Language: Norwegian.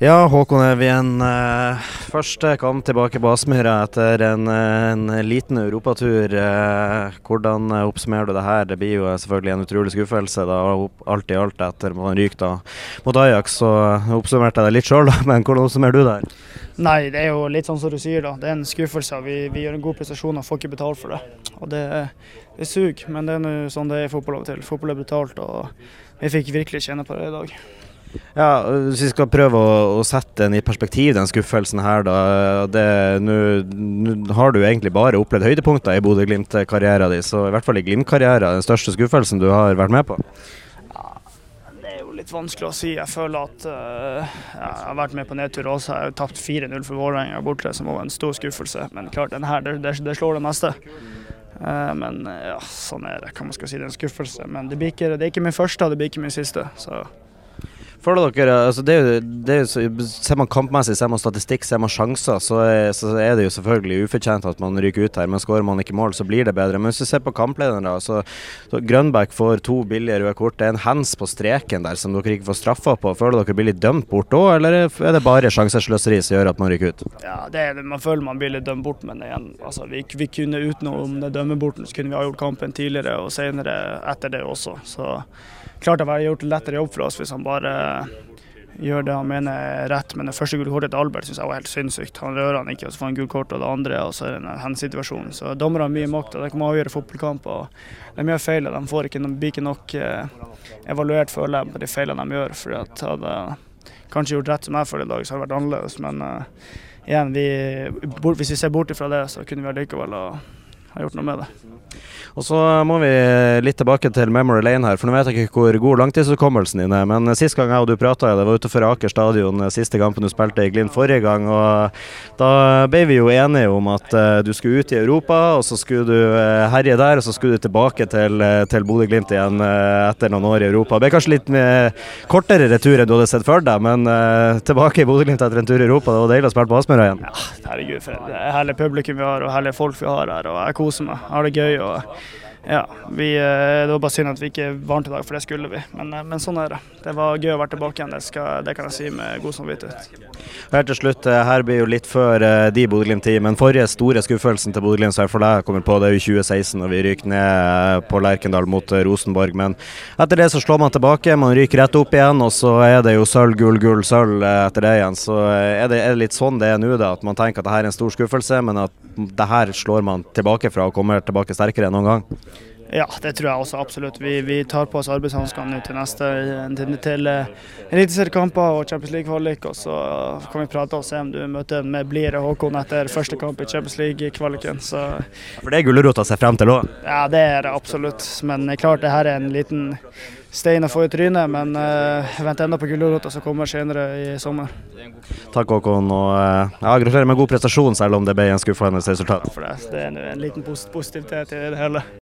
Ja, Håkon Evjen. Først første kamp tilbake på Aspmyra etter en, en, liten europatur. Eh, hvordan oppsummerer du det her? Det blir jo selvfølgelig en utrolig skuffelse, da, alt i alt, etter man ryker mot Ajax. Så oppsummerte jeg det litt sjøl, men hvordan oppsummerer du det her? Nei, det er jo litt sånn som du sier, da. Det er en skuffelse. Vi, vi gjør en god prestasjon og får ikke betalt for det. Og det, det suger, men det er nå sånn det er i fotball av og til. Fotball er brutalt, og vi fikk virkelig kjenne på det i dag. Ja, Hvis vi skal prøve å, å, sette den i perspektiv, den skuffelsen her, da. Nå har du egentlig bare opplevd høydepunkter i Bodø-Glimt-karrieren din, så i hvert fall i Glimt-karrieren den største skuffelsen du har vært med på? Ja, det er jo litt vanskelig å si. Jeg føler at uh, jeg har vært med på nedtur også. Jeg har tapt 4-0 for Vålerenga borte, som var en stor skuffelse. Men klart, den her, det, det, slår det meste. Uh, men ja, sånn er det. Hva man skal si, det er en skuffelse. Men det, ikke, det er ikke min første, det blir ikke min siste. så... Føler dere, altså det er jo, det er jo, Ser man kampmessig, ser man statistikk, ser man sjanser, så er, så er, det jo selvfølgelig ufortjent at man ryker ut her. Men skårer man ikke mål, så blir det bedre. Men hvis du ser på kamplederne, så, så Grønbæk får to billige røde kort. Det er en hands på streken der som dere ikke får straffa på. Føler dere blir litt dømt bort da, eller er det bare sjansesløseri som gjør at man ryker ut? Ja, det er, Man føler man blir litt dømt bort, men igjen, altså, vi, vi kunne utenom det dømmeborten, så kunne vi ha gjort kampen tidligere og senere etter det også. Så klart det hadde gjort lettere jobb for oss hvis han bare gjør det han mener er rett. Men det første gule kortet til Albert syns jeg var helt sinnssykt. Han rører han ikke, og så får han gult og det andre og så er det en handsituasjon. Så dommerne har mye makt, og det kan avgjøre fotballkamper. De gjør feil, og de får ikke, de blir ikke nok eh, evaluert, føler jeg, på de feilene de gjør. for at hadde kanskje gjort rett som jeg føler i dag, så hadde det vært annerledes. Men uh, igjen, vi, hvis vi ser bort ifra det, så kunne vi allikevel ha, ha gjort noe med det. Og så må vi litt tilbake til Memory Lane her, for nå vet jeg ikke hvor god langtidshukommelsen din er. Men sist gang jeg og du prata, det var utenfor Aker stadion siste kampen du spilte i Glimt forrige gang. Og da ble vi jo enige om at uh, du skulle ut i Europa, og så skulle du uh, herje der. Og så skulle du tilbake til, til Bodø-Glimt igjen etter noen år i Europa. Det ble kanskje litt kortere retur enn du hadde sett for deg, men tilbake i Bodø-Glimt etter en tur i Europa. Det var deilig å spille på Aspmyra igjen. Ja, herregud, for det herlige publikum vi har, og herlige folk vi har her. Og jeg koser meg. Har det gøy. og ja, vi, eh, det var bare synd at vi ikke vant i dag, for det skulle vi. Men, eh, men, sånn er det. Det var gøy å være tilbake igjen, det, skal, det kan jeg si med god samvittighet. Helt til slutt, eh, her blir jo litt før de Bodø-Glimt-tid, men forrige store skuffelsen til Bodø-Glimt, jeg for deg kommer på, det er jo 2016, og vi ryker ned på Lerkendal mot Rosenborg. Men etter det så slår man tilbake, man ryker rett opp igjen, og så er det jo sølv, gull, gull, sølv etter det igjen. Så er det, er det litt sånn det er nå, da, at man tenker at det her er en stor skuffelse, men at det her slår man tilbake fra og kommer tilbake sterkere enn noen gang? Ja, det tror jeg også absolutt. Vi, vi tar på oss arbeidshanskene til neste til, til uh, eliteseriekamper og Champions League-kvalik. Og så kan vi prate og se om du møter en mer blidere Håkon etter første kamp i Champions League-kvaliken. For det er gulrota å se frem til òg? Ja, det er det absolutt. Men klart det her er en liten stein å få i trynet. Men uh, vent enda på gulrota som kommer senere i sommer. Takk Håkon, og uh, ja, gratulerer med god prestasjon selv om det ble en skuffende resultat. For det, det er en liten positivitet i det hele.